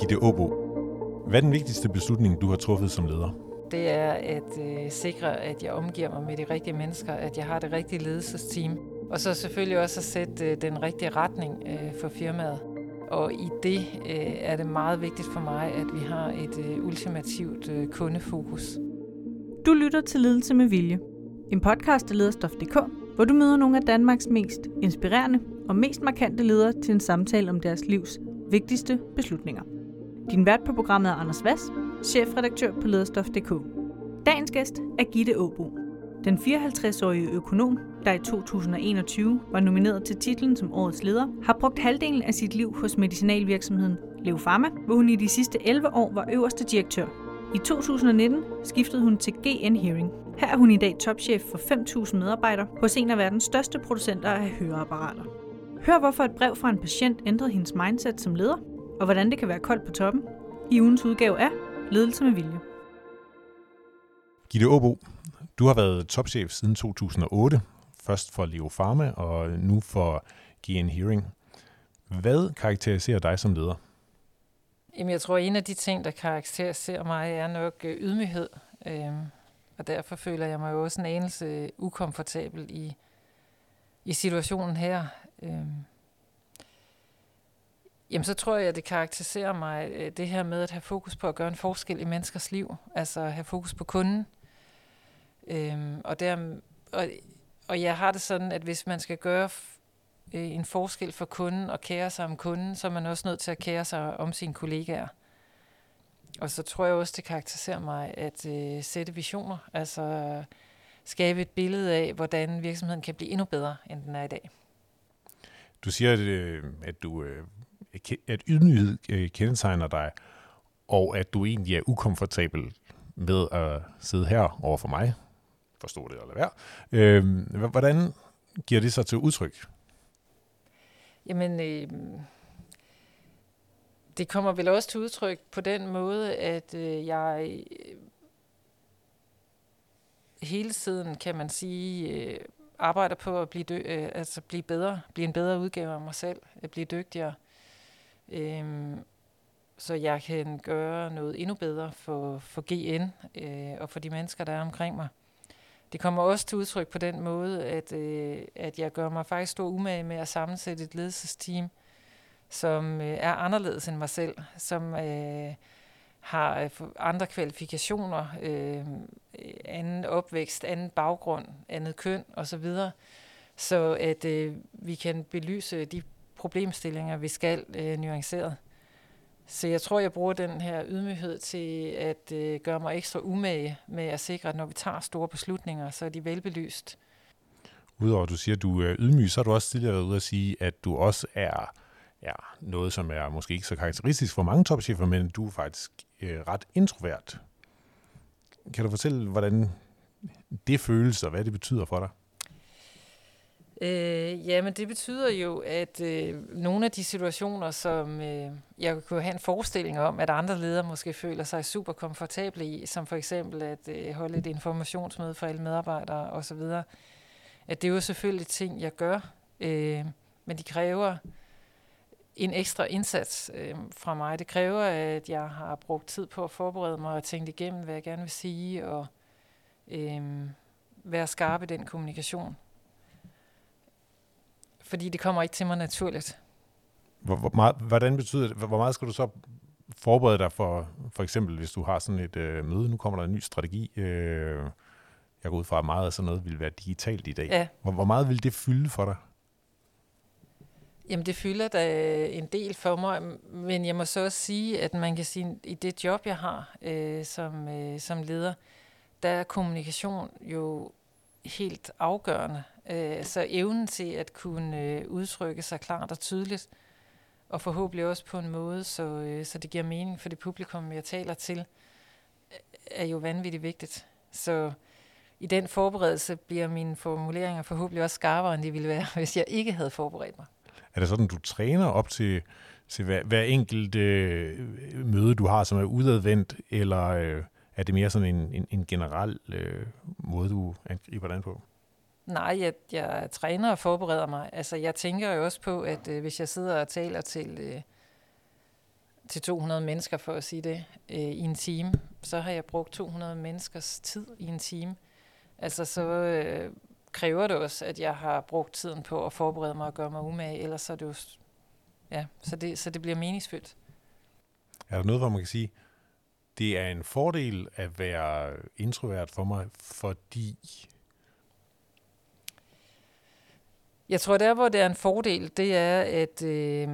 Gitte Åbo, hvad er den vigtigste beslutning, du har truffet som leder? Det er at øh, sikre, at jeg omgiver mig med de rigtige mennesker, at jeg har det rigtige ledelsesteam, og så selvfølgelig også at sætte øh, den rigtige retning øh, for firmaet. Og i det øh, er det meget vigtigt for mig, at vi har et øh, ultimativt øh, kundefokus. Du lytter til Ledelse med Vilje, en podcast af lederstof.dk, hvor du møder nogle af Danmarks mest inspirerende og mest markante ledere til en samtale om deres livs vigtigste beslutninger. Din vært på programmet er Anders Vass, chefredaktør på lederstof.dk. Dagens gæst er Gitte Åbo, den 54-årige økonom, der i 2021 var nomineret til titlen som årets leder, har brugt halvdelen af sit liv hos medicinalvirksomheden Leo Pharma, hvor hun i de sidste 11 år var øverste direktør. I 2019 skiftede hun til GN Hearing. Her er hun i dag topchef for 5.000 medarbejdere hos en af verdens største producenter af høreapparater. Hør hvorfor et brev fra en patient ændrede hendes mindset som leder, og hvordan det kan være koldt på toppen, i ugens udgave af Ledelse med Vilje. Gitte Åbo, du har været topchef siden 2008, først for Leo Pharma og nu for GN Hearing. Hvad karakteriserer dig som leder? Jamen, jeg tror, at en af de ting, der karakteriserer mig, er nok øh, ydmyghed. Øhm, og derfor føler jeg mig jo også en anelse ukomfortabel i, i situationen her. Øh, jamen, så tror jeg, at det karakteriserer mig øh, det her med at have fokus på at gøre en forskel i menneskers liv. Altså have fokus på kunden. Øh, og, der, og, og jeg har det sådan, at hvis man skal gøre øh, en forskel for kunden og kære sig om kunden, så er man også nødt til at kære sig om sine kollegaer. Og så tror jeg også, det karakteriserer mig at øh, sætte visioner, altså skabe et billede af, hvordan virksomheden kan blive endnu bedre, end den er i dag. Du siger, at, øh, at, du, øh, at ydmyghed øh, kendetegner dig, og at du egentlig er ukomfortabel med at sidde her over for mig. Forstå det eller hvad. Øh, hvordan giver det sig til udtryk? Jamen, øh, det kommer vel også til udtryk på den måde, at øh, jeg øh, hele tiden, kan man sige, øh, arbejder på at blive, dø- øh, altså blive bedre, blive en bedre udgave af mig selv, at blive dygtigere. Øh, så jeg kan gøre noget endnu bedre for, for GN øh, og for de mennesker, der er omkring mig. Det kommer også til udtryk på den måde, at, øh, at jeg gør mig faktisk stor umage med at sammensætte et ledelsesteam, som øh, er anderledes end mig selv, som øh, har øh, andre kvalifikationer, øh, anden opvækst, anden baggrund, andet køn osv., så at øh, vi kan belyse de problemstillinger, vi skal øh, nuanceret. Så jeg tror, jeg bruger den her ydmyghed til at øh, gøre mig ekstra umage med at sikre, at når vi tager store beslutninger, så er de velbelyst. Udover at du siger, at du er ydmyg, så har du også tidligere været ude at sige, at du også er ja, noget, som er måske ikke så karakteristisk for mange topchefer, men du er faktisk øh, ret introvert. Kan du fortælle, hvordan det føles, og hvad det betyder for dig? Øh, jamen, det betyder jo, at øh, nogle af de situationer, som øh, jeg kunne have en forestilling om, at andre ledere måske føler sig super komfortable i, som for eksempel at øh, holde et informationsmøde for alle medarbejdere osv., at det er jo selvfølgelig ting, jeg gør, øh, men de kræver en ekstra indsats øh, fra mig. Det kræver, at jeg har brugt tid på at forberede mig og tænke igennem, hvad jeg gerne vil sige, og øh, være skarp i den kommunikation fordi det kommer ikke til mig naturligt. Hvor, hvor meget, hvordan betyder det, hvor meget skal du så forberede dig for, for eksempel, hvis du har sådan et øh, møde, nu kommer der en ny strategi, øh, jeg går ud fra, at meget af sådan noget vil være digitalt i dag. Ja. Hvor, hvor meget vil det fylde for dig? Jamen, det fylder da en del for mig, men jeg må så også sige, at man kan sige, at i det job, jeg har øh, som, øh, som leder, der er kommunikation jo helt afgørende. Øh, så evnen til at kunne øh, udtrykke sig klart og tydeligt, og forhåbentlig også på en måde, så, øh, så det giver mening for det publikum, jeg taler til, er jo vanvittigt vigtigt. Så i den forberedelse bliver mine formuleringer forhåbentlig også skarpere, end de ville være, hvis jeg ikke havde forberedt mig. Er det sådan, du træner op til, til hver, hver enkelt øh, møde, du har, som er udadvendt, eller øh, er det mere sådan en, en, en generel øh, måde, du angriber den på? Nej, jeg, jeg træner og forbereder mig. Altså, jeg tænker jo også på, at øh, hvis jeg sidder og taler til, øh, til 200 mennesker, for at sige det, øh, i en time, så har jeg brugt 200 menneskers tid i en time. Altså så øh, kræver det også, at jeg har brugt tiden på at forberede mig og gøre mig umage, ellers så er det jo, ja, så det, så det bliver meningsfyldt. Er der noget, hvor man kan sige, det er en fordel at være introvert for mig, fordi... Jeg tror, der hvor det er en fordel, det er, at øh,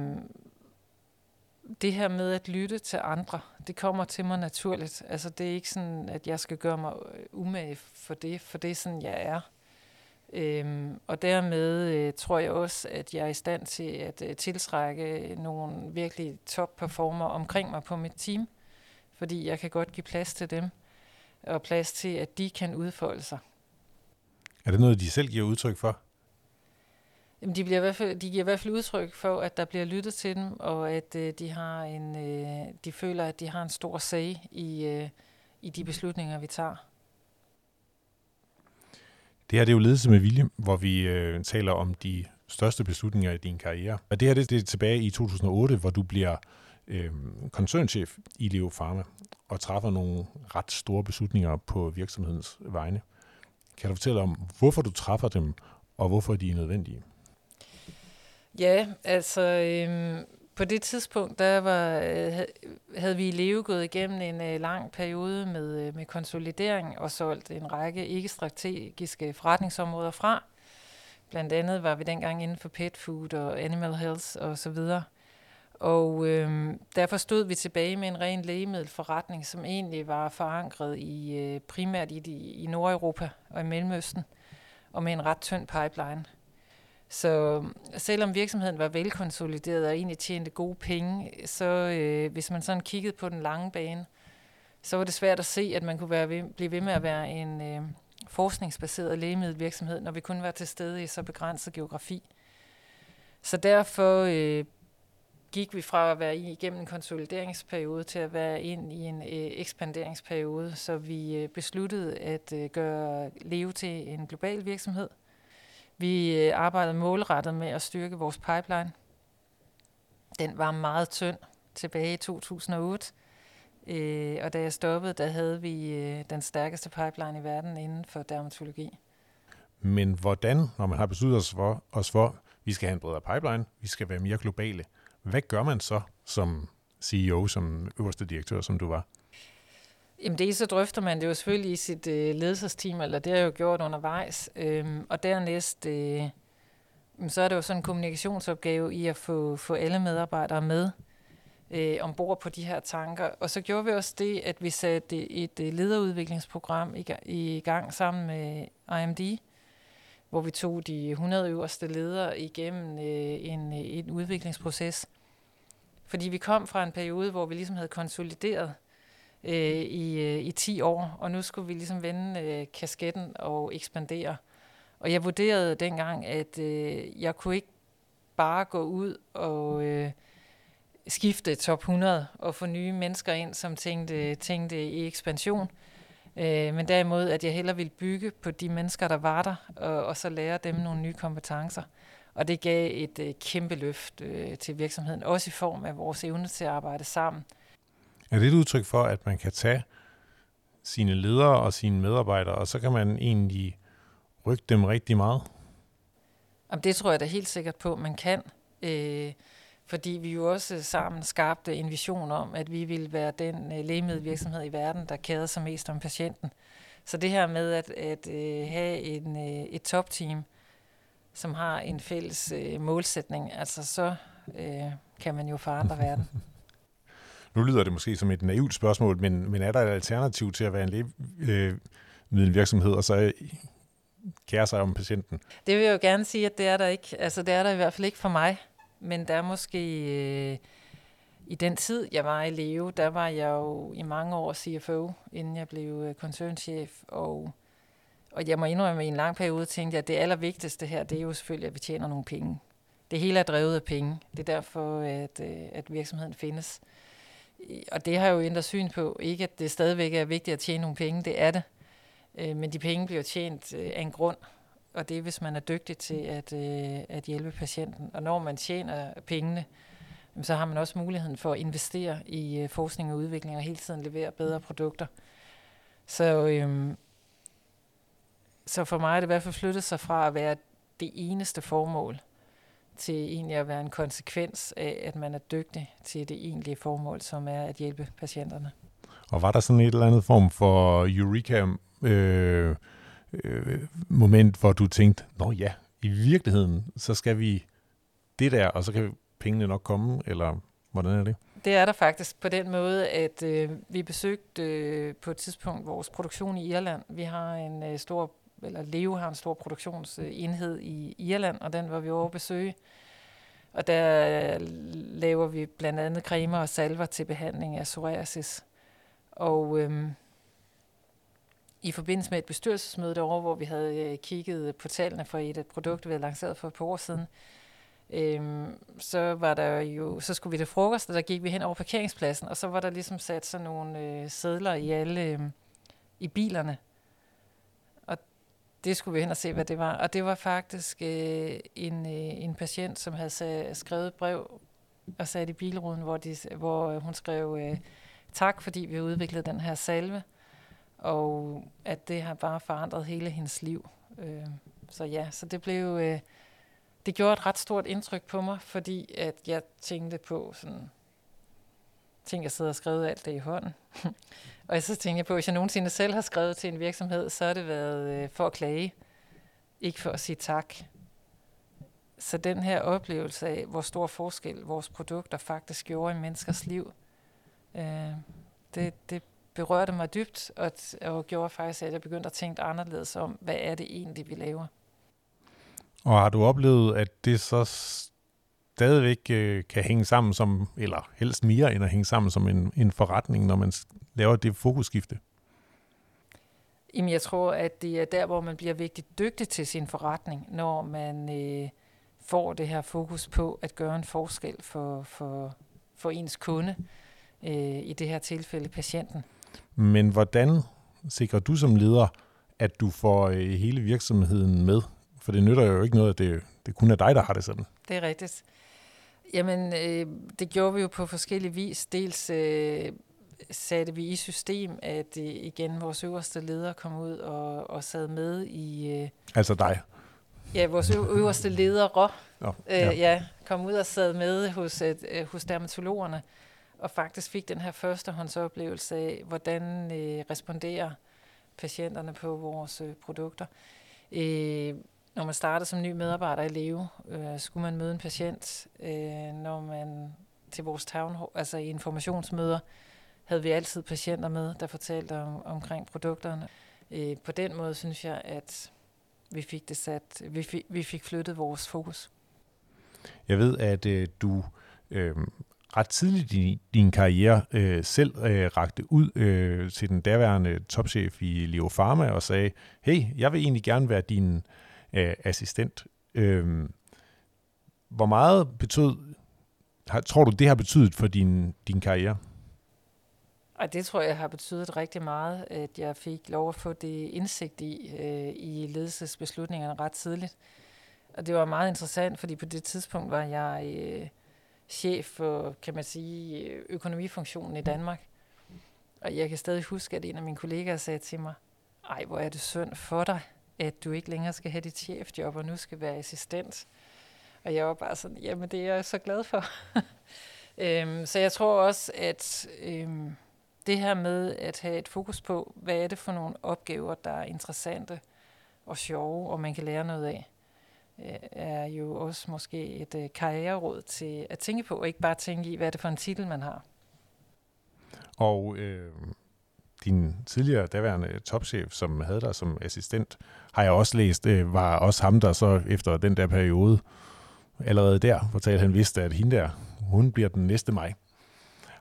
det her med at lytte til andre, det kommer til mig naturligt. Altså det er ikke sådan, at jeg skal gøre mig umage for det, for det er sådan, jeg er. Øhm, og dermed øh, tror jeg også, at jeg er i stand til at øh, tiltrække nogle virkelig top-performer omkring mig på mit team, fordi jeg kan godt give plads til dem, og plads til, at de kan udfolde sig. Er det noget, de selv giver udtryk for? Jamen, de, bliver i hvert fald, de giver i hvert fald udtryk for, at der bliver lyttet til dem, og at øh, de har en, øh, de føler, at de har en stor sag i, øh, i de beslutninger, vi tager. Det her det er jo ledelse med vilje, hvor vi øh, taler om de største beslutninger i din karriere. Og det her det, det er tilbage i 2008, hvor du bliver øh, koncernchef i Leo Pharma og træffer nogle ret store beslutninger på virksomhedens vegne. Kan du fortælle om, hvorfor du træffer dem, og hvorfor de er nødvendige? Ja, altså øhm, på det tidspunkt, der var, øh, havde vi i Leve gået igennem en øh, lang periode med, øh, med konsolidering og solgt en række ikke-strategiske forretningsområder fra. Blandt andet var vi dengang inden for pet food og animal health og så videre. Og øhm, derfor stod vi tilbage med en ren lægemiddelforretning, som egentlig var forankret i øh, primært i, de, i Nordeuropa og i Mellemøsten, og med en ret tynd pipeline. Så øh, selvom virksomheden var velkonsolideret og egentlig tjente gode penge, så øh, hvis man sådan kiggede på den lange bane, så var det svært at se, at man kunne være ved, blive ved med at være en øh, forskningsbaseret lægemiddelvirksomhed, når vi kun var til stede i så begrænset geografi. Så derfor øh, gik vi fra at være igennem en konsolideringsperiode til at være ind i en øh, ekspanderingsperiode, så vi øh, besluttede at øh, gøre Leo til en global virksomhed – vi øh, arbejder målrettet med at styrke vores pipeline. Den var meget tynd tilbage i 2008. Øh, og da jeg stoppede, der havde vi øh, den stærkeste pipeline i verden inden for dermatologi. Men hvordan, når man har besluttet os for, os for, vi skal have en bredere pipeline, vi skal være mere globale, hvad gør man så som CEO, som øverste direktør, som du var? Jamen det så drøfter man det jo selvfølgelig i sit øh, ledelsesteam, eller det har jeg jo gjort undervejs. Øhm, og dernæst, øh, så er det jo sådan en kommunikationsopgave i at få, få alle medarbejdere med øh, ombord på de her tanker. Og så gjorde vi også det, at vi satte et øh, lederudviklingsprogram i, i gang sammen med IMD, hvor vi tog de 100 øverste ledere igennem øh, en, øh, en udviklingsproces. Fordi vi kom fra en periode, hvor vi ligesom havde konsolideret øh, i, øh, i 10 år, og nu skulle vi ligesom vende øh, kasketten og ekspandere. Og jeg vurderede dengang, at øh, jeg kunne ikke bare gå ud og øh, skifte top 100 og få nye mennesker ind, som tænkte, tænkte i ekspansion. Øh, men derimod, at jeg hellere ville bygge på de mennesker, der var der, og, og så lære dem nogle nye kompetencer. Og det gav et øh, kæmpe løft øh, til virksomheden, også i form af vores evne til at arbejde sammen. Er det et udtryk for, at man kan tage sine ledere og sine medarbejdere, og så kan man egentlig rykke dem rigtig meget? Jamen, det tror jeg da helt sikkert på, man kan. Øh, fordi vi jo også sammen skabte en vision om, at vi ville være den øh, lægemiddelvirksomhed i verden, der kæder sig mest om patienten. Så det her med at, at øh, have en, øh, et topteam, som har en fælles øh, målsætning, altså så øh, kan man jo forandre verden. Nu lyder det måske som et naivt spørgsmål, men, men er der et alternativ til at være en lægemiddelvirksomhed, øh, og så øh, kære sig om patienten? Det vil jeg jo gerne sige, at det er der ikke. Altså, det er der i hvert fald ikke for mig. Men der er måske... Øh, I den tid, jeg var i Leo, der var jeg jo i mange år CFO, inden jeg blev øh, koncernchef. Og, og jeg må indrømme, at i en lang periode tænkte jeg, at det allervigtigste her, det er jo selvfølgelig, at vi tjener nogle penge. Det hele er drevet af penge. Det er derfor, at, øh, at virksomheden findes og det har jo ændret syn på. Ikke at det stadigvæk er vigtigt at tjene nogle penge, det er det. Øh, men de penge bliver tjent øh, af en grund, og det er, hvis man er dygtig til at, øh, at hjælpe patienten. Og når man tjener pengene, så har man også muligheden for at investere i øh, forskning og udvikling og hele tiden levere bedre produkter. Så, øhm, så for mig er det i hvert fald flyttet sig fra at være det eneste formål, til egentlig at være en konsekvens af, at man er dygtig til det egentlige formål, som er at hjælpe patienterne. Og var der sådan et eller andet form for eureka øh, øh, moment, hvor du tænkte, nå ja, i virkeligheden, så skal vi det der, og så kan pengene nok komme, eller hvordan er det? Det er der faktisk på den måde, at øh, vi besøgte øh, på et tidspunkt vores produktion i Irland. Vi har en øh, stor, eller Leo har en stor produktionsenhed i Irland, og den var vi over at besøge. Og der laver vi blandt andet cremer og salver til behandling af psoriasis. Og øhm, i forbindelse med et bestyrelsesmøde derovre, hvor vi havde øh, kigget på tallene for et, et produkt, vi havde lanceret for et par år siden, øhm, så var der jo, så skulle vi til frokost, og der gik vi hen over parkeringspladsen, og så var der ligesom sat sådan nogle øh, sædler i alle øh, i bilerne. Det skulle vi hen og se, hvad det var. Og det var faktisk øh, en, øh, en patient, som havde sag, skrevet brev og sat i bilruden, hvor, de, hvor øh, hun skrev, øh, tak fordi vi har udviklet den her salve, og at det har bare forandret hele hendes liv. Øh, så ja, så det blev... Øh, det gjorde et ret stort indtryk på mig, fordi at jeg tænkte på sådan, ting, jeg sidder og skrevet alt det i hånden. og så tænkte jeg på, at hvis jeg nogensinde selv har skrevet til en virksomhed, så har det været øh, for at klage, ikke for at sige tak. Så den her oplevelse af, hvor stor forskel vores produkter faktisk gjorde i menneskers liv, øh, det, det berørte mig dybt, og, og gjorde faktisk, at jeg begyndte at tænke anderledes om, hvad er det egentlig, vi laver. Og har du oplevet, at det så stadigvæk øh, kan hænge sammen som, eller helst mere end at hænge sammen som en, en forretning, når man laver det fokusskifte? Jamen, jeg tror, at det er der, hvor man bliver vigtig dygtig til sin forretning, når man øh, får det her fokus på at gøre en forskel for, for, for ens kunde, øh, i det her tilfælde patienten. Men hvordan sikrer du som leder, at du får øh, hele virksomheden med? For det nytter jo ikke noget, at det, det kun er dig, der har det sådan. Det er rigtigt. Jamen, øh, det gjorde vi jo på forskellige vis. Dels øh, satte vi i system, at øh, igen vores øverste leder kom ud og, og sad med i... Øh, altså dig? Ja, vores øverste ledere oh, ja. Øh, ja, kom ud og sad med hos, øh, hos dermatologerne og faktisk fik den her førstehåndsoplevelse af, hvordan øh, responderer patienterne på vores øh, produkter. Øh, når man starter som ny medarbejder i Leve, øh, skulle man møde en patient, øh, når man til vores town, altså i informationsmøder, havde vi altid patienter med, der fortalte om, omkring produkterne. Øh, på den måde synes jeg, at vi fik det sat, vi fik, vi fik flyttet vores fokus. Jeg ved, at øh, du øh, ret tidligt i din karriere øh, selv øh, rakte ud øh, til den daværende topchef i Leo Pharma og sagde, hey, jeg vil egentlig gerne være din øh, assistent. Øh, hvor meget betød, har, tror du, det har betydet for din, din karriere? Og det tror jeg har betydet rigtig meget, at jeg fik lov at få det indsigt i, øh, i ledelsesbeslutningerne ret tidligt. Og det var meget interessant, fordi på det tidspunkt var jeg øh, chef for, kan man sige, økonomifunktionen i Danmark. Og jeg kan stadig huske, at en af mine kollegaer sagde til mig, ej, hvor er det synd for dig, at du ikke længere skal have dit chefjob, og nu skal være assistent. Og jeg var bare sådan, jamen det er jeg så glad for. øhm, så jeg tror også, at øhm, det her med at have et fokus på, hvad er det for nogle opgaver, der er interessante og sjove, og man kan lære noget af, øh, er jo også måske et øh, karriereråd til at tænke på, og ikke bare tænke i, hvad er det for en titel, man har. Og øh, din tidligere daværende topchef, som havde dig som assistent, har jeg også læst, øh, var også ham, der så efter den der periode, allerede der fortalte han vidste, at hende der, hun bliver den næste mig.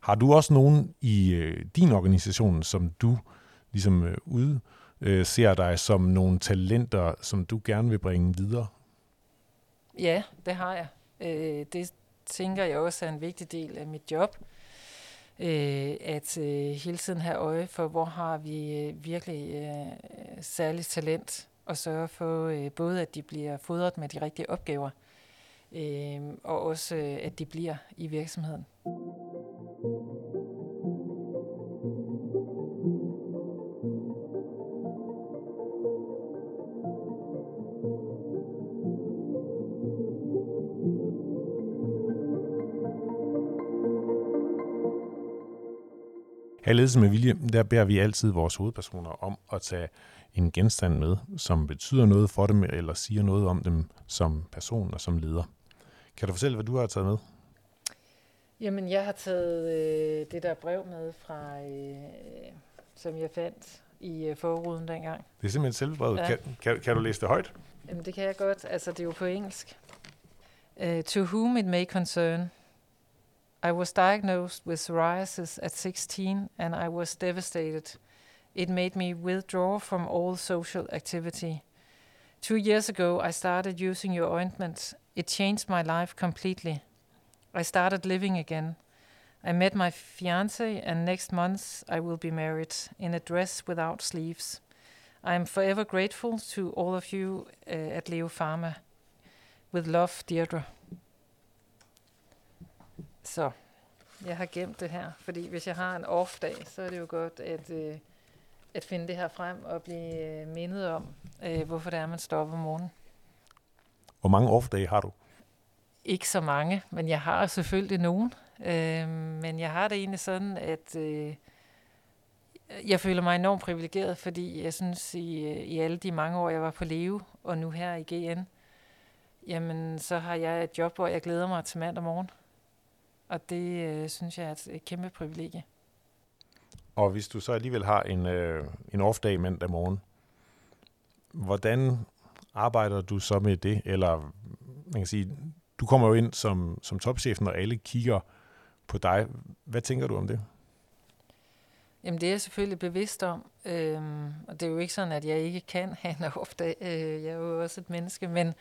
Har du også nogen i øh, din organisation, som du ligesom øh, ud øh, ser dig som nogle talenter, som du gerne vil bringe videre? Ja, det har jeg. Øh, det tænker jeg også er en vigtig del af mit job. Øh, at øh, hele tiden have øje for, hvor har vi øh, virkelig øh, særligt talent, og sørge for øh, både, at de bliver fodret med de rigtige opgaver, øh, og også øh, at de bliver i virksomheden. Her Ledelse med Vilje, der beder vi altid vores hovedpersoner om at tage en genstand med, som betyder noget for dem, eller siger noget om dem som person og som leder. Kan du fortælle, hvad du har taget med? Jamen, jeg har taget øh, det der brev med fra, øh, som jeg fandt i øh, forruden dengang. Det er simpelthen selve brevet. Ja. Kan, kan, kan du læse det højt? Jamen, det kan jeg godt. Altså, det er jo på engelsk. Uh, to whom it may concern, I was diagnosed with psoriasis at 16 and I was devastated. It made me withdraw from all social activity. Two years ago, I started using your ointment. It changed my life completely. I started living again. I met my fiance, and next month I will be married in a dress without sleeves. I am forever grateful to all of you uh, at Leo Pharma. With love, Deirdre. Så jeg har gemt det her, fordi hvis jeg har en off-dag, så er det jo godt at, øh, at finde det her frem og blive øh, mindet om, øh, hvorfor det er, man står op om morgenen. Hvor mange off-dage har du? Ikke så mange, men jeg har selvfølgelig nogen. Øh, men jeg har det egentlig sådan, at øh, jeg føler mig enormt privilegeret, fordi jeg synes, i, øh, i alle de mange år, jeg var på Leve, og nu her i GN, jamen så har jeg et job, hvor jeg glæder mig til mandag morgen. Og det øh, synes jeg er et, et kæmpe privilegie. Og hvis du så alligevel har en, øh, en off-dag mandag morgen, hvordan arbejder du så med det? Eller man kan sige, du kommer jo ind som, som topchef, når alle kigger på dig. Hvad tænker du om det? Jamen det er jeg selvfølgelig bevidst om, øhm, og det er jo ikke sådan, at jeg ikke kan have en ofte. Øh, jeg er jo også et menneske, men,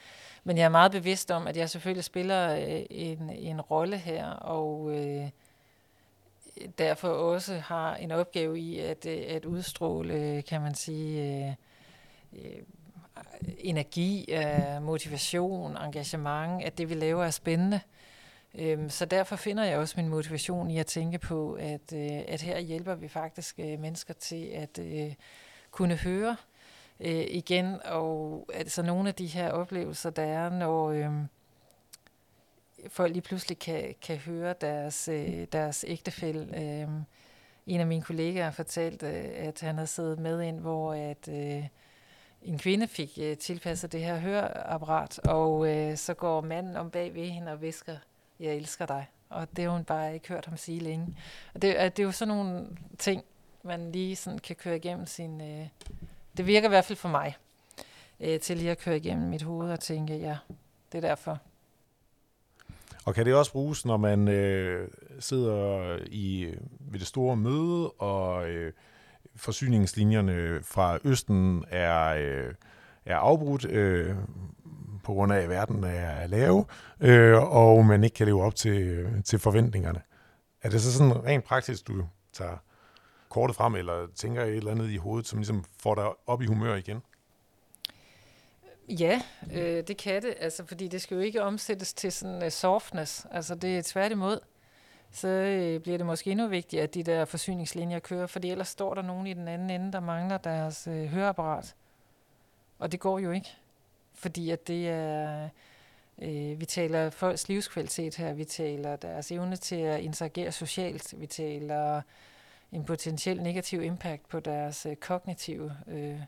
men jeg er meget bevidst om, at jeg selvfølgelig spiller øh, en, en rolle her, og øh, derfor også har en opgave i at, øh, at udstråle, kan man sige, øh, øh, energi, øh, motivation, engagement, at det vi laver er spændende. Øhm, så derfor finder jeg også min motivation i at tænke på, at, øh, at her hjælper vi faktisk øh, mennesker til at øh, kunne høre øh, igen, og altså nogle af de her oplevelser, der er, når øh, folk lige pludselig kan, kan høre deres, øh, deres ægtefælle. Øh, en af mine kollegaer har fortalt, øh, at han har siddet med ind, hvor at øh, en kvinde fik øh, tilpasset det her høreapparat, og øh, så går manden om bag ved hende og visker jeg elsker dig. Og det har hun bare ikke hørt ham sige længe. Og det, det er jo sådan nogle ting, man lige sådan kan køre igennem sin... Øh, det virker i hvert fald for mig, øh, til lige at køre igennem mit hoved og tænke, ja, det er derfor. Og kan det også bruges, når man øh, sidder i øh, ved det store møde, og øh, forsyningslinjerne fra Østen er, øh, er afbrudt? Øh, på grund af, at verden er lav, øh, og man ikke kan leve op til, til forventningerne. Er det så sådan rent praktisk, du tager kortet frem, eller tænker et eller andet i hovedet, som ligesom får dig op i humør igen? Ja, øh, det kan det, altså, fordi det skal jo ikke omsættes til sådan uh, softness. Altså det er tværtimod. Så øh, bliver det måske endnu vigtigere, at de der forsyningslinjer kører, fordi ellers står der nogen i den anden ende, der mangler deres øh, høreapparat. Og det går jo ikke fordi at det er, øh, vi taler folks livskvalitet her, vi taler deres evne til at interagere socialt, vi taler en potentiel negativ impact på deres øh, kognitive øh,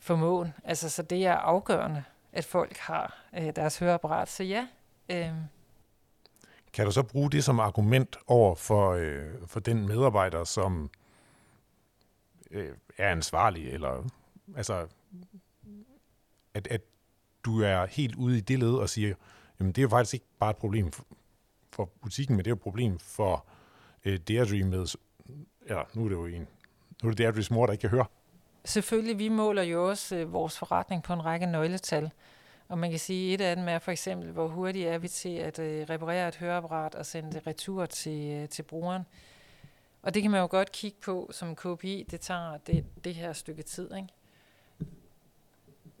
formåen. Altså, så det er afgørende, at folk har øh, deres høreapparat. Så ja. Øh. Kan du så bruge det som argument over for, øh, for den medarbejder, som øh, er ansvarlig, eller altså at, at du er helt ude i det led og siger, jamen det er jo faktisk ikke bare et problem for, for butikken, men det er jo et problem for øh, Deirdre med, ja, nu er det jo en, nu er det Deirdres mor, der ikke kan høre. Selvfølgelig, vi måler jo også øh, vores forretning på en række nøgletal. Og man kan sige, et af dem er for eksempel, hvor hurtigt er vi til at øh, reparere et høreapparat og sende det retur til, øh, til brugeren. Og det kan man jo godt kigge på som KPI. Det tager det, det her stykke tid. Ikke?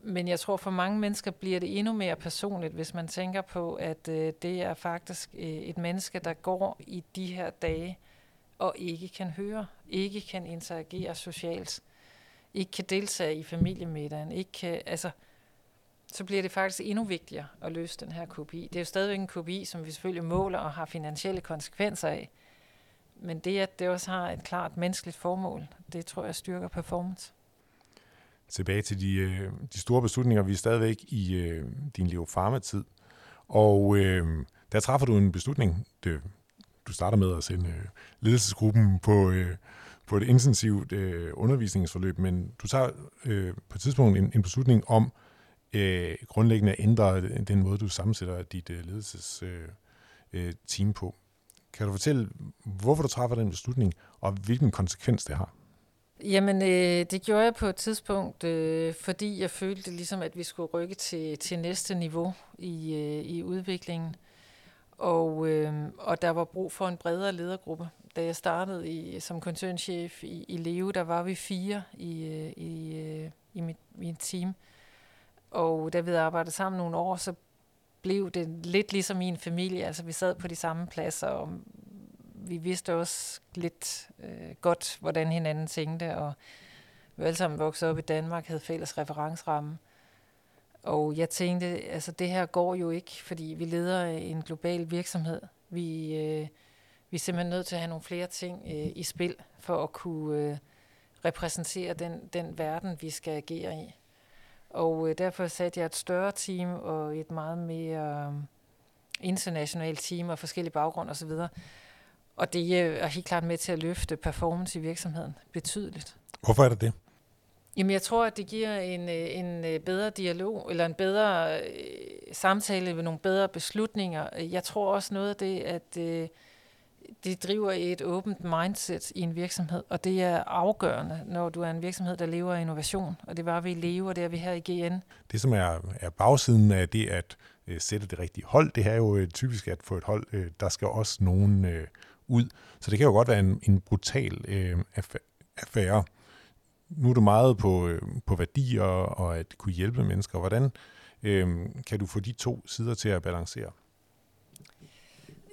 Men jeg tror for mange mennesker bliver det endnu mere personligt, hvis man tænker på, at øh, det er faktisk øh, et menneske, der går i de her dage og ikke kan høre, ikke kan interagere socialt, ikke kan deltage i familiemiddagen, ikke kan, altså, så bliver det faktisk endnu vigtigere at løse den her KPI. Det er jo stadigvæk en KPI, som vi selvfølgelig måler og har finansielle konsekvenser af, men det, at det også har et klart menneskeligt formål, det tror jeg styrker performance tilbage til de, øh, de store beslutninger. Vi er stadigvæk i øh, din Leo Pharma-tid. Og øh, der træffer du en beslutning. Det, du starter med at sende øh, ledelsesgruppen på, øh, på et intensivt øh, undervisningsforløb, men du tager øh, på et tidspunkt en, en beslutning om øh, grundlæggende at ændre den måde, du sammensætter dit øh, ledelsesteam øh, øh, på. Kan du fortælle, hvorfor du træffer den beslutning, og hvilken konsekvens det har? Jamen, øh, det gjorde jeg på et tidspunkt, øh, fordi jeg følte ligesom, at vi skulle rykke til, til næste niveau i, øh, i udviklingen. Og, øh, og der var brug for en bredere ledergruppe. Da jeg startede i, som koncernchef i, i Leo, der var vi fire i, øh, i, øh, i mit, mit team. Og da vi arbejdede sammen nogle år, så blev det lidt ligesom min familie. Altså, vi sad på de samme pladser, og vi vidste også lidt øh, godt, hvordan hinanden tænkte, og vi alle sammen voksede op i Danmark, havde fælles referenceramme. Og jeg tænkte, altså det her går jo ikke, fordi vi leder en global virksomhed. Vi, øh, vi er simpelthen nødt til at have nogle flere ting øh, i spil, for at kunne øh, repræsentere den, den verden, vi skal agere i. Og øh, derfor satte jeg et større team og et meget mere øh, internationalt team og forskellige baggrunde osv., og det er helt klart med til at løfte performance i virksomheden betydeligt. Hvorfor er det det? Jamen, jeg tror, at det giver en, øh, en øh, bedre dialog, eller en bedre øh, samtale ved nogle bedre beslutninger. Jeg tror også noget af det, at øh, det driver et åbent mindset i en virksomhed, og det er afgørende, når du er en virksomhed, der lever af innovation, og det var vi lever, og det er vi her i GN. Det, som er, er bagsiden af det at øh, sætte det rigtige hold, det er jo øh, typisk, at få et hold, øh, der skal også nogen... Ud. Så det kan jo godt være en, en brutal øh, affære. Nu er du meget på, øh, på værdier og at kunne hjælpe mennesker. Hvordan øh, kan du få de to sider til at balancere?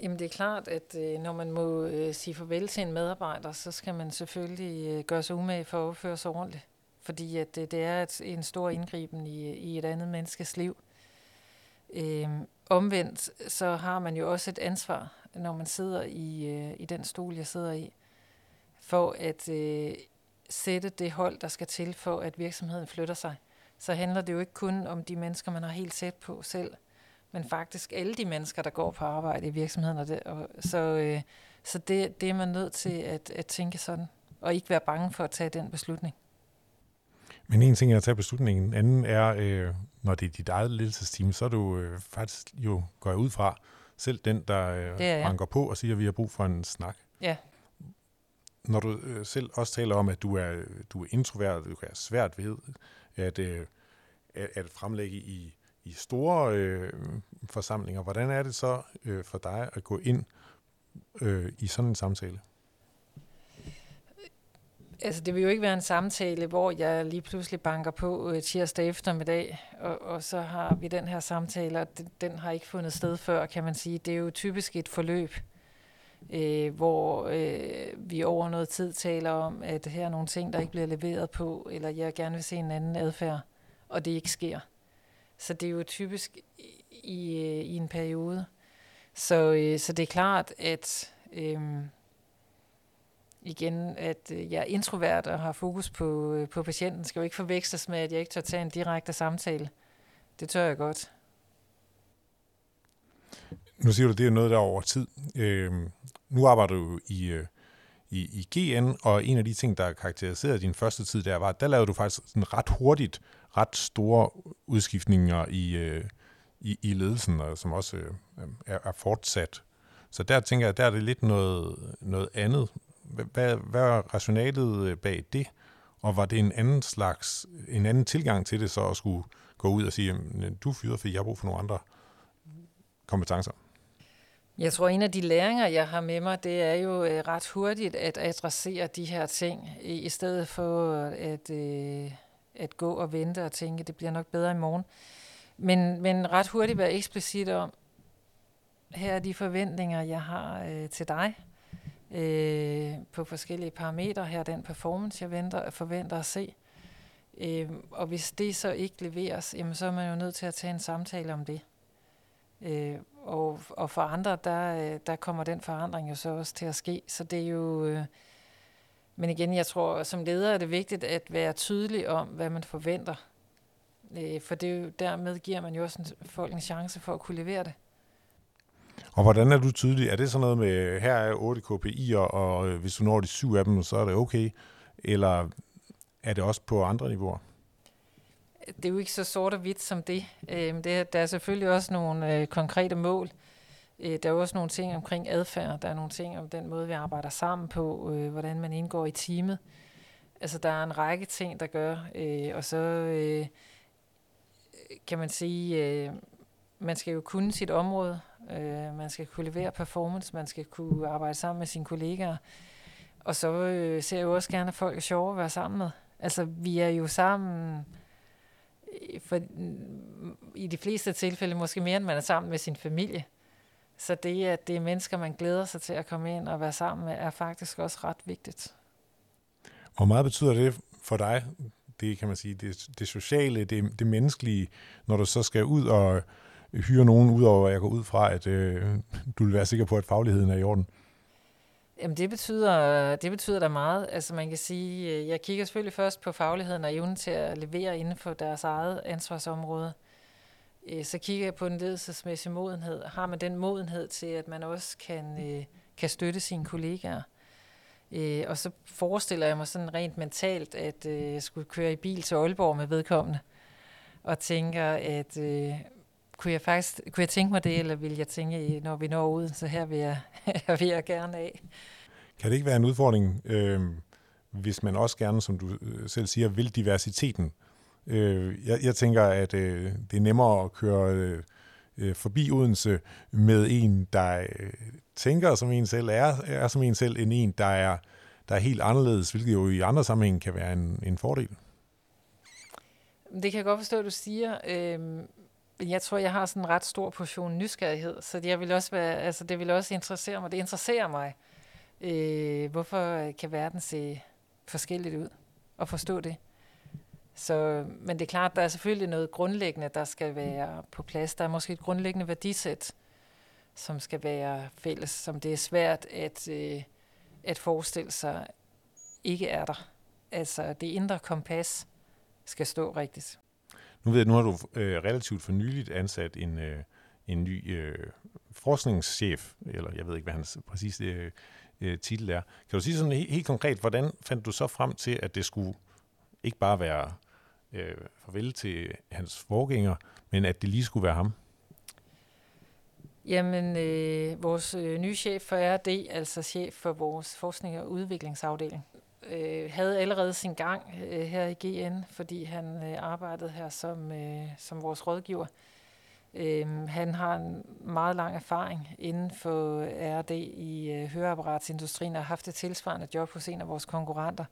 Jamen det er klart, at øh, når man må øh, sige farvel til en medarbejder, så skal man selvfølgelig øh, gøre sig umage for at opføre sig ordentligt. Fordi at øh, det er et, en stor indgriben i, i et andet menneskes liv. Øh, omvendt så har man jo også et ansvar når man sidder i, øh, i den stol, jeg sidder i, for at øh, sætte det hold, der skal til for, at virksomheden flytter sig. Så handler det jo ikke kun om de mennesker, man har helt sæt på selv, men faktisk alle de mennesker, der går på arbejde i virksomheden. Og det, og, så øh, så det, det er man nødt til at, at tænke sådan, og ikke være bange for at tage den beslutning. Men en ting er at tage beslutningen, en anden er, øh, når det er dit eget ledelsesteam, så er du øh, faktisk jo, går jeg ud fra, selv den, der øh, banker på og siger, at vi har brug for en snak. Ja. Når du øh, selv også taler om, at du er, du er introvert, du kan have svært ved at, øh, at fremlægge i, i store øh, forsamlinger, hvordan er det så øh, for dig at gå ind øh, i sådan en samtale? Altså, det vil jo ikke være en samtale, hvor jeg lige pludselig banker på øh, tirsdag eftermiddag, og, og så har vi den her samtale, og den, den har ikke fundet sted før, kan man sige. Det er jo typisk et forløb, øh, hvor øh, vi over noget tid taler om, at her er nogle ting, der ikke bliver leveret på, eller jeg gerne vil se en anden adfærd, og det ikke sker. Så det er jo typisk i, i øh, en periode. Så, øh, så det er klart, at... Øh, igen, at øh, jeg er introvert og har fokus på, øh, på patienten, skal jo ikke forveksles med, at jeg ikke tør tage en direkte samtale. Det tør jeg godt. Nu siger du, det er noget, der er over tid. Øh, nu arbejder du i, øh, i, i GN, og en af de ting, der karakteriserede din første tid der, var, at der lavede du faktisk sådan ret hurtigt ret store udskiftninger i, øh, i, i ledelsen, og som også øh, er, er fortsat. Så der tænker jeg, der er det lidt noget, noget andet. Hvad, hvad er rationalet øh, bag det? Og var det en anden slags, en anden tilgang til det, så at skulle gå ud og sige, at øh, du fyrer, fordi jeg har brug for nogle andre kompetencer? Jeg tror, en af de læringer, jeg har med mig, det er jo øh, ret hurtigt at adressere de her ting, i stedet for at øh, at gå og vente og tænke, det bliver nok bedre i morgen. Men, men ret hurtigt være eksplicit om, her er de forventninger, jeg har øh, til dig øh, på forskellige parametre. Her den performance, jeg venter, forventer at se. Øh, og hvis det så ikke leveres, jamen, så er man jo nødt til at tage en samtale om det. Øh, og, og for andre, der, øh, der kommer den forandring jo så også til at ske. Så det er jo... Øh, men igen, jeg tror, som leder er det vigtigt at være tydelig om, hvad man forventer. Øh, for det er jo, dermed giver man jo også en, folk en chance for at kunne levere det. Og hvordan er du tydelig? Er det sådan noget med, her er 8 KPI'er, og øh, hvis du når de syv af dem, så er det okay? Eller er det også på andre niveauer? Det er jo ikke så sort og hvidt som det. Øhm, det der er selvfølgelig også nogle øh, konkrete mål. Øh, der er også nogle ting omkring adfærd. Der er nogle ting om den måde, vi arbejder sammen på, hvordan man indgår i teamet. Altså, der er en række ting, der gør. Og så kan man sige, man skal jo kunne sit område. Øh, man skal kunne levere performance. Man skal kunne arbejde sammen med sine kollegaer. Og så øh, ser jeg jo også gerne, at folk er sjove at være sammen med. Altså, vi er jo sammen øh, for, i de fleste tilfælde måske mere, end man er sammen med sin familie. Så det, at det er mennesker, man glæder sig til at komme ind og være sammen med, er faktisk også ret vigtigt. Hvor meget betyder det for dig, det kan man sige, det, det sociale, det, det menneskelige, når du så skal ud og hyre nogen, udover at jeg går ud fra, at øh, du vil være sikker på, at fagligheden er i orden? Jamen det betyder, det betyder da meget. Altså man kan sige, øh, jeg kigger selvfølgelig først på fagligheden og evnen til at levere inden for deres eget ansvarsområde. Øh, så kigger jeg på den ledelsesmæssige modenhed. Har man den modenhed til, at man også kan, øh, kan støtte sine kollegaer? Og så forestiller jeg mig sådan rent mentalt, at jeg skulle køre i bil til Aalborg med vedkommende, og tænker, at kunne jeg faktisk kunne jeg tænke mig det, eller vil jeg tænke, når vi når ud, så her vil jeg, her vil jeg gerne af. Kan det ikke være en udfordring, øh, hvis man også gerne, som du selv siger, vil diversiteten? Øh, jeg, jeg tænker, at øh, det er nemmere at køre øh, øh, forbi Odense med en, der øh, tænker som en selv, er, er som en selv, end en, der er, der er helt anderledes, hvilket jo i andre sammenhæng kan være en, en fordel. Det kan jeg godt forstå, at du siger. Øh, jeg tror, jeg har sådan en ret stor portion nysgerrighed, så jeg vil også være, altså, det vil også interessere mig. Det interesserer mig. Øh, hvorfor kan verden se forskelligt ud? Og forstå det. Så, men det er klart, der er selvfølgelig noget grundlæggende, der skal være på plads. Der er måske et grundlæggende værdisæt, som skal være fælles, som det er svært at, øh, at forestille sig ikke er der. Altså det indre kompas skal stå rigtigt. Nu ved jeg, nu har du øh, relativt for nyligt ansat en, øh, en ny øh, forskningschef, eller jeg ved ikke, hvad hans præcis øh, øh, titel er. Kan du sige sådan helt, helt konkret, hvordan fandt du så frem til, at det skulle ikke bare være øh, farvel til hans forgænger, men at det lige skulle være ham? Jamen, øh, vores øh, nye chef for RD, altså chef for vores forskning- og udviklingsafdeling, øh, havde allerede sin gang øh, her i GN, fordi han øh, arbejdede her som, øh, som vores rådgiver. Øh, han har en meget lang erfaring inden for øh, RD i øh, høreapparatsindustrien og har haft et tilsvarende job hos en af vores konkurrenter.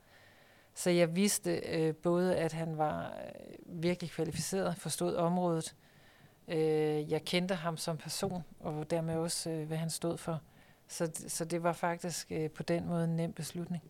Så jeg vidste øh, både, at han var øh, virkelig kvalificeret, forstod området. Øh, jeg kendte ham som person, og dermed også, øh, hvad han stod for. Så, så det var faktisk øh, på den måde en nem beslutning.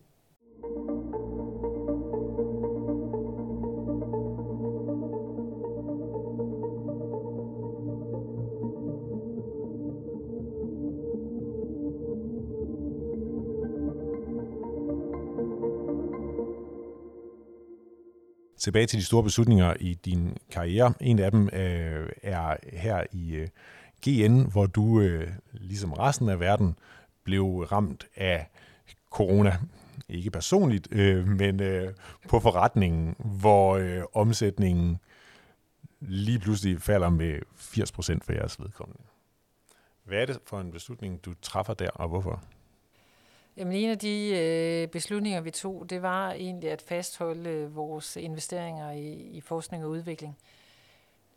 Tilbage til de store beslutninger i din karriere. En af dem øh, er her i øh, GN, hvor du, øh, ligesom resten af verden, blev ramt af corona. Ikke personligt, øh, men øh, på forretningen, hvor øh, omsætningen lige pludselig falder med 80% for jeres vedkommende. Hvad er det for en beslutning, du træffer der, og hvorfor? Jamen en af de øh, beslutninger, vi tog, det var egentlig at fastholde øh, vores investeringer i, i forskning og udvikling.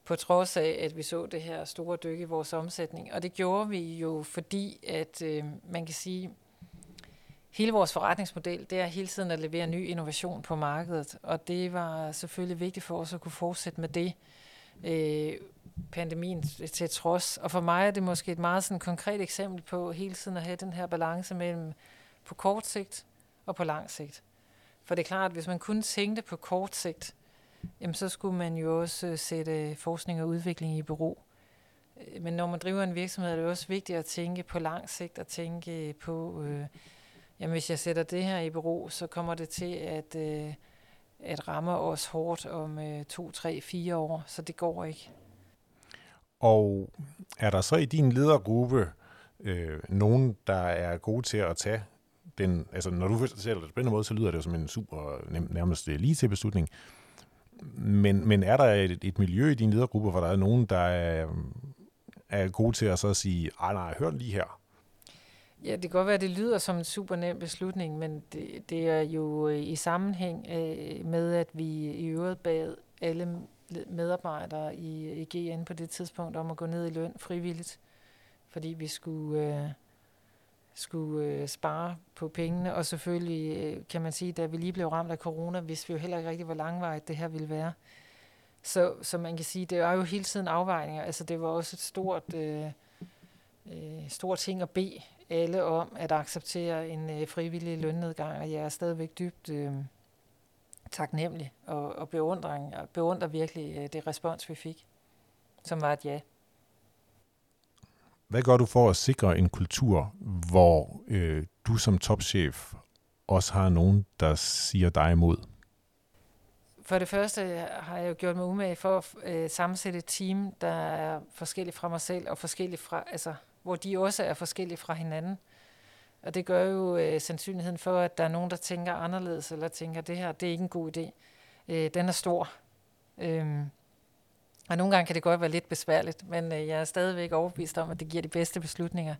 På trods af, at vi så det her store dyk i vores omsætning. Og det gjorde vi jo, fordi at øh, man kan sige, hele vores forretningsmodel, det er hele tiden at levere ny innovation på markedet, og det var selvfølgelig vigtigt for os at kunne fortsætte med det, øh, pandemien til trods. Og for mig er det måske et meget sådan konkret eksempel på hele tiden at have den her balance mellem på kort sigt og på lang sigt. For det er klart, at hvis man kun tænkte på kort sigt, jamen så skulle man jo også øh, sætte forskning og udvikling i bero. Øh, men når man driver en virksomhed, er det også vigtigt at tænke på lang sigt og tænke øh, på, øh, jamen hvis jeg sætter det her i bero, så kommer det til at, øh, at ramme os hårdt om øh, to, tre, fire år, så det går ikke. Og er der så i din ledergruppe øh, nogen, der er gode til at tage den, altså når du fortæller det på den måde, så lyder det jo som en super nærmest øh, lige til beslutning. Men, men er der et, et miljø i din ledergruppe, hvor der er nogen, der er, er gode til at så sige, ej nej, hør lige her. Ja, det kan godt være, at det lyder som en super nem beslutning, men det, det er jo øh, i sammenhæng øh, med, at vi i øvrigt bad alle medarbejdere i, i GN på det tidspunkt om at gå ned i løn frivilligt, fordi vi skulle, øh, skulle øh, spare på pengene, og selvfølgelig øh, kan man sige, da vi lige blev ramt af corona, vidste vi jo heller ikke rigtig, hvor langvarigt det her ville være. Så, så man kan sige, det er jo hele tiden afvejninger. Altså det var også et stort, øh, øh, stort ting at bede alle om at acceptere en øh, frivillig lønnedgang, og jeg er stadigvæk dybt øh, taknemmelig og, og beundring, og beundrer virkelig øh, det respons, vi fik, som var et ja. Hvad gør du for at sikre en kultur, hvor øh, du som topchef også har nogen, der siger dig imod? For det første har jeg jo gjort mig umage for at øh, sammensætte et team, der er forskelligt fra mig selv, og forskelligt fra, altså, hvor de også er forskellige fra hinanden. Og det gør jo øh, sandsynligheden for, at der er nogen, der tænker anderledes, eller tænker, det her det er ikke en god idé. Øh, den er stor. Øhm, og nogle gange kan det godt være lidt besværligt, men øh, jeg er stadigvæk overbevist om, at det giver de bedste beslutninger.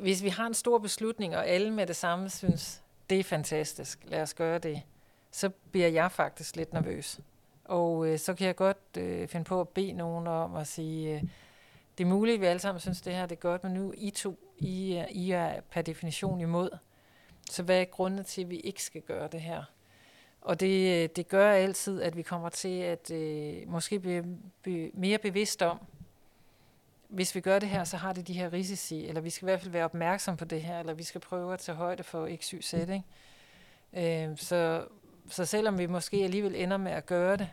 Hvis vi har en stor beslutning, og alle med det samme synes, det er fantastisk, lad os gøre det, så bliver jeg faktisk lidt nervøs. Og øh, så kan jeg godt øh, finde på at bede nogen om at sige, øh, det er muligt, at vi alle sammen synes, det her det er godt, men nu I to, I, I er per definition imod. Så hvad er grunden til, at vi ikke skal gøre det her? Og det, det gør altid, at vi kommer til at øh, måske blive be, mere bevidst om, hvis vi gør det her, så har det de her risici, eller vi skal i hvert fald være opmærksom på det her, eller vi skal prøve at tage højde for x, y, z. Ikke? Øh, så, så selvom vi måske alligevel ender med at gøre det,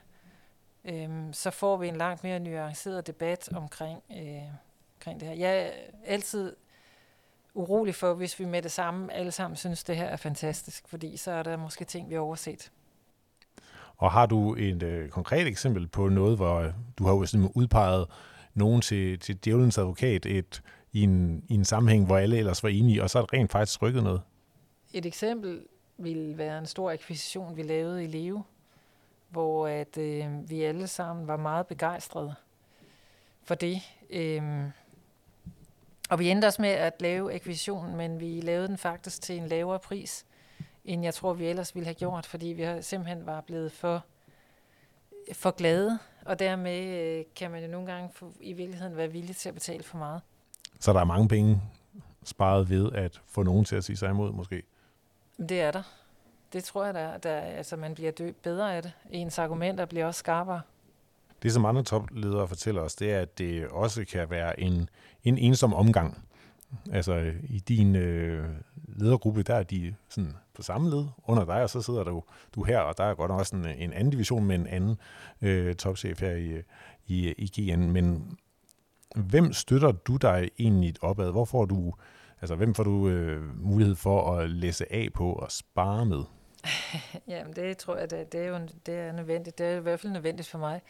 øh, så får vi en langt mere nuanceret debat omkring, øh, omkring det her. Jeg er altid urolig for, hvis vi med det samme alle sammen synes, det her er fantastisk, fordi så er der måske ting, vi har overset. Og har du et øh, konkret eksempel på noget, hvor øh, du har jo udpeget nogen til, til djævelens advokat et, i, en, i en sammenhæng, hvor alle ellers var enige, og så er det rent faktisk rykket noget? Et eksempel ville være en stor akquisition, vi lavede i Leo, hvor at, øh, vi alle sammen var meget begejstrede for det. Øh, og vi endte også med at lave akquisitionen, men vi lavede den faktisk til en lavere pris, end jeg tror, vi ellers ville have gjort, fordi vi simpelthen var blevet for, for glade, og dermed øh, kan man jo nogle gange for, i virkeligheden være villig til at betale for meget. Så der er mange penge sparet ved at få nogen til at sige sig imod, måske? Det er der. Det tror jeg, der, der altså man bliver dø bedre af det. Ens argumenter bliver også skarpere. Det, som andre topledere fortæller os, det er, at det også kan være en, en ensom omgang. Altså i din øh, ledergruppe, der er de sådan på samme led under dig, og så sidder du, du her, og der er godt nok også en, en anden division med en anden øh, topchef her i, i, i GN. Men hvem støtter du dig egentlig opad? Hvor får du, altså hvem får du øh, mulighed for at læse af på og spare med? Jamen det tror jeg, det, det er jo det er nødvendigt. Det er i hvert fald nødvendigt for mig.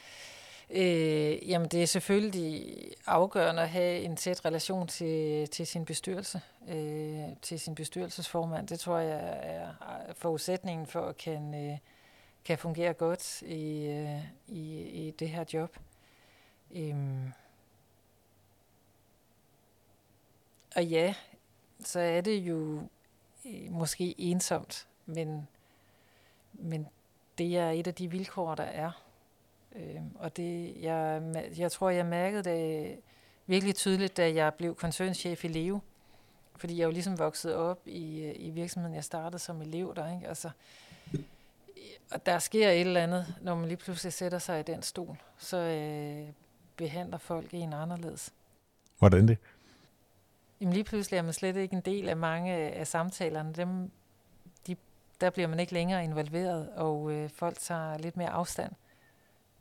Øh, jamen det er selvfølgelig afgørende at have en tæt relation til, til sin bestyrelse, øh, til sin bestyrelsesformand. Det tror jeg er forudsætningen for at kan, øh, kan fungere godt i, øh, i, i det her job. Øh, og ja, så er det jo øh, måske ensomt, men, men det er et af de vilkår, der er Øh, og det, jeg, jeg tror, jeg mærkede det virkelig tydeligt, da jeg blev koncernchef i Leo. fordi jeg jo ligesom vokset op i, øh, i virksomheden, jeg startede som elev der, ikke? Altså, og der sker et eller andet, når man lige pludselig sætter sig i den stol, så øh, behandler folk en anderledes. Hvordan det? Jamen lige pludselig er man slet ikke en del af mange af samtalerne. Dem, de, der bliver man ikke længere involveret, og øh, folk tager lidt mere afstand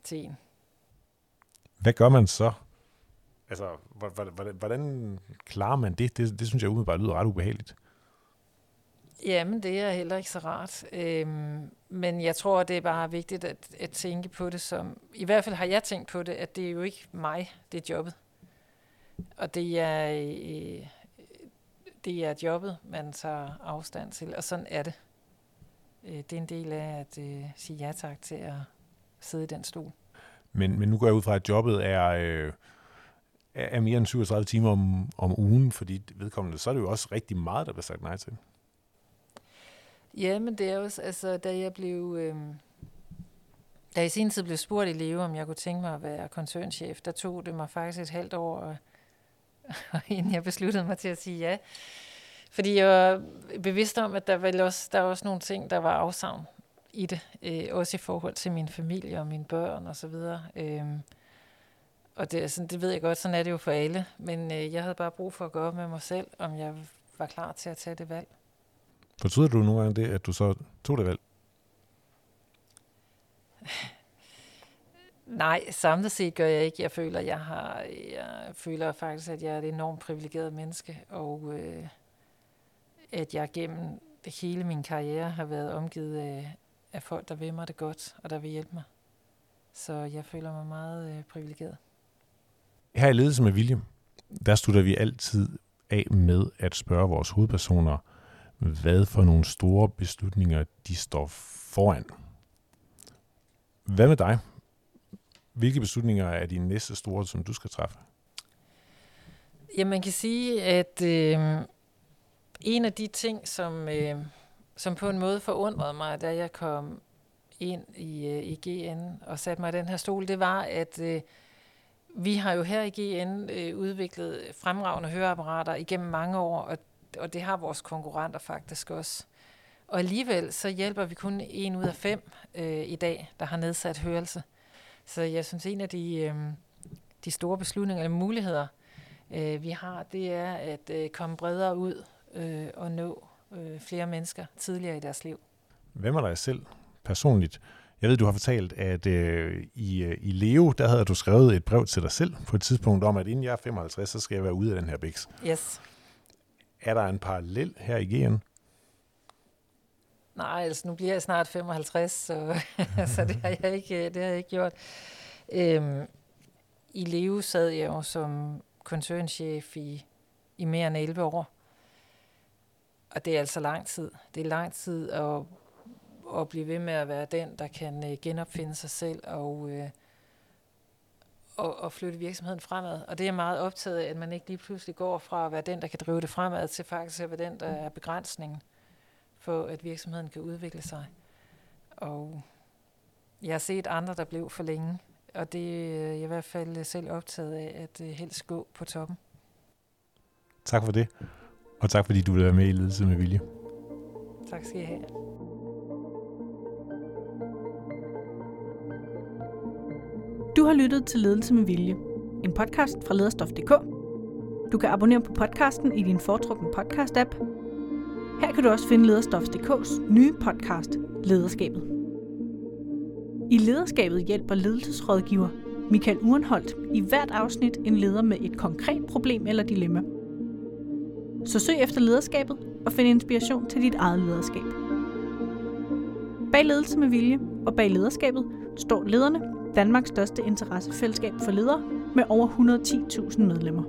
til en. Hvad gør man så? Altså, hvordan, hvordan klarer man det? det? Det synes jeg umiddelbart lyder ret ubehageligt. Jamen, det er heller ikke så rart. Øhm, men jeg tror, det er bare vigtigt at, at tænke på det som... I hvert fald har jeg tænkt på det, at det er jo ikke mig, det er jobbet. Og det er, øh, det er jobbet, man tager afstand til, og sådan er det. Øh, det er en del af at øh, sige ja tak til at sidde i den stol. Men, men nu går jeg ud fra, at jobbet er, øh, er mere end 37 timer om, om ugen, fordi vedkommende, så er det jo også rigtig meget, der bliver sagt nej til. Ja, men det er også, altså, da jeg blev... Øh, da jeg i sin tid blev spurgt i Leve, om jeg kunne tænke mig at være koncernchef, der tog det mig faktisk et halvt år, inden jeg besluttede mig til at sige ja. Fordi jeg var bevidst om, at der var også, der var også nogle ting, der var afsavn i det. Øh, også i forhold til min familie og mine børn og så videre. Øh, og det, sådan, det ved jeg godt, sådan er det jo for alle. Men øh, jeg havde bare brug for at gå op med mig selv, om jeg var klar til at tage det valg. Fortryder du nogle gange det, at du så tog det valg? Nej, samlet set gør jeg ikke. Jeg føler, jeg har, jeg føler faktisk, at jeg er et enormt privilegeret menneske, og øh, at jeg gennem hele min karriere har været omgivet af, af folk, der vil mig det godt, og der vil hjælpe mig. Så jeg føler mig meget øh, privilegeret. Her i Ledelse med Vilje, der slutter vi altid af med at spørge vores hovedpersoner, hvad for nogle store beslutninger de står foran. Hvad med dig? Hvilke beslutninger er de næste store, som du skal træffe? Ja, man kan sige, at øh, en af de ting, som, øh, som på en måde forundrede mig, da jeg kom ind i, øh, i GN og satte mig i den her stol, det var, at øh, vi har jo her i GN øh, udviklet fremragende høreapparater igennem mange år, og, og det har vores konkurrenter faktisk også. Og alligevel så hjælper vi kun en ud af fem øh, i dag, der har nedsat hørelse. Så jeg synes, en af de, øh, de store beslutninger eller muligheder, øh, vi har, det er at øh, komme bredere ud øh, og nå øh, flere mennesker tidligere i deres liv. Hvem er dig selv personligt? Jeg ved, du har fortalt, at øh, i, øh, i Leo, der havde du skrevet et brev til dig selv på et tidspunkt om, at inden jeg er 55, så skal jeg være ude af den her biks. Yes. Er der en parallel her i GN? Nej, altså nu bliver jeg snart 55, så, så det, har jeg ikke, det har jeg ikke gjort. Øhm, I Leo sad jeg jo som koncernchef i, i mere end 11 år. Og det er altså lang tid. Det er lang tid at, at blive ved med at være den, der kan øh, genopfinde sig selv og, øh, og, og flytte virksomheden fremad. Og det er meget optaget af, at man ikke lige pludselig går fra at være den, der kan drive det fremad, til faktisk at være den, der er begrænsningen for, at virksomheden kan udvikle sig. Og jeg har set andre, der blev for længe, og det øh, er jeg i hvert fald selv optaget af, at øh, helst gå på toppen. Tak for det, og tak fordi du vil være med i Ledelse med Vilje. Tak skal I have. Du har lyttet til Ledelse med Vilje, en podcast fra lederstof.dk. Du kan abonnere på podcasten i din foretrukne podcast-app. Her kan du også finde Lederstof.dk's nye podcast, Lederskabet. I Lederskabet hjælper ledelsesrådgiver Michael Urenholdt i hvert afsnit en leder med et konkret problem eller dilemma. Så søg efter lederskabet og find inspiration til dit eget lederskab. Bag ledelse med vilje og bag lederskabet står lederne, Danmarks største interessefællesskab for ledere med over 110.000 medlemmer.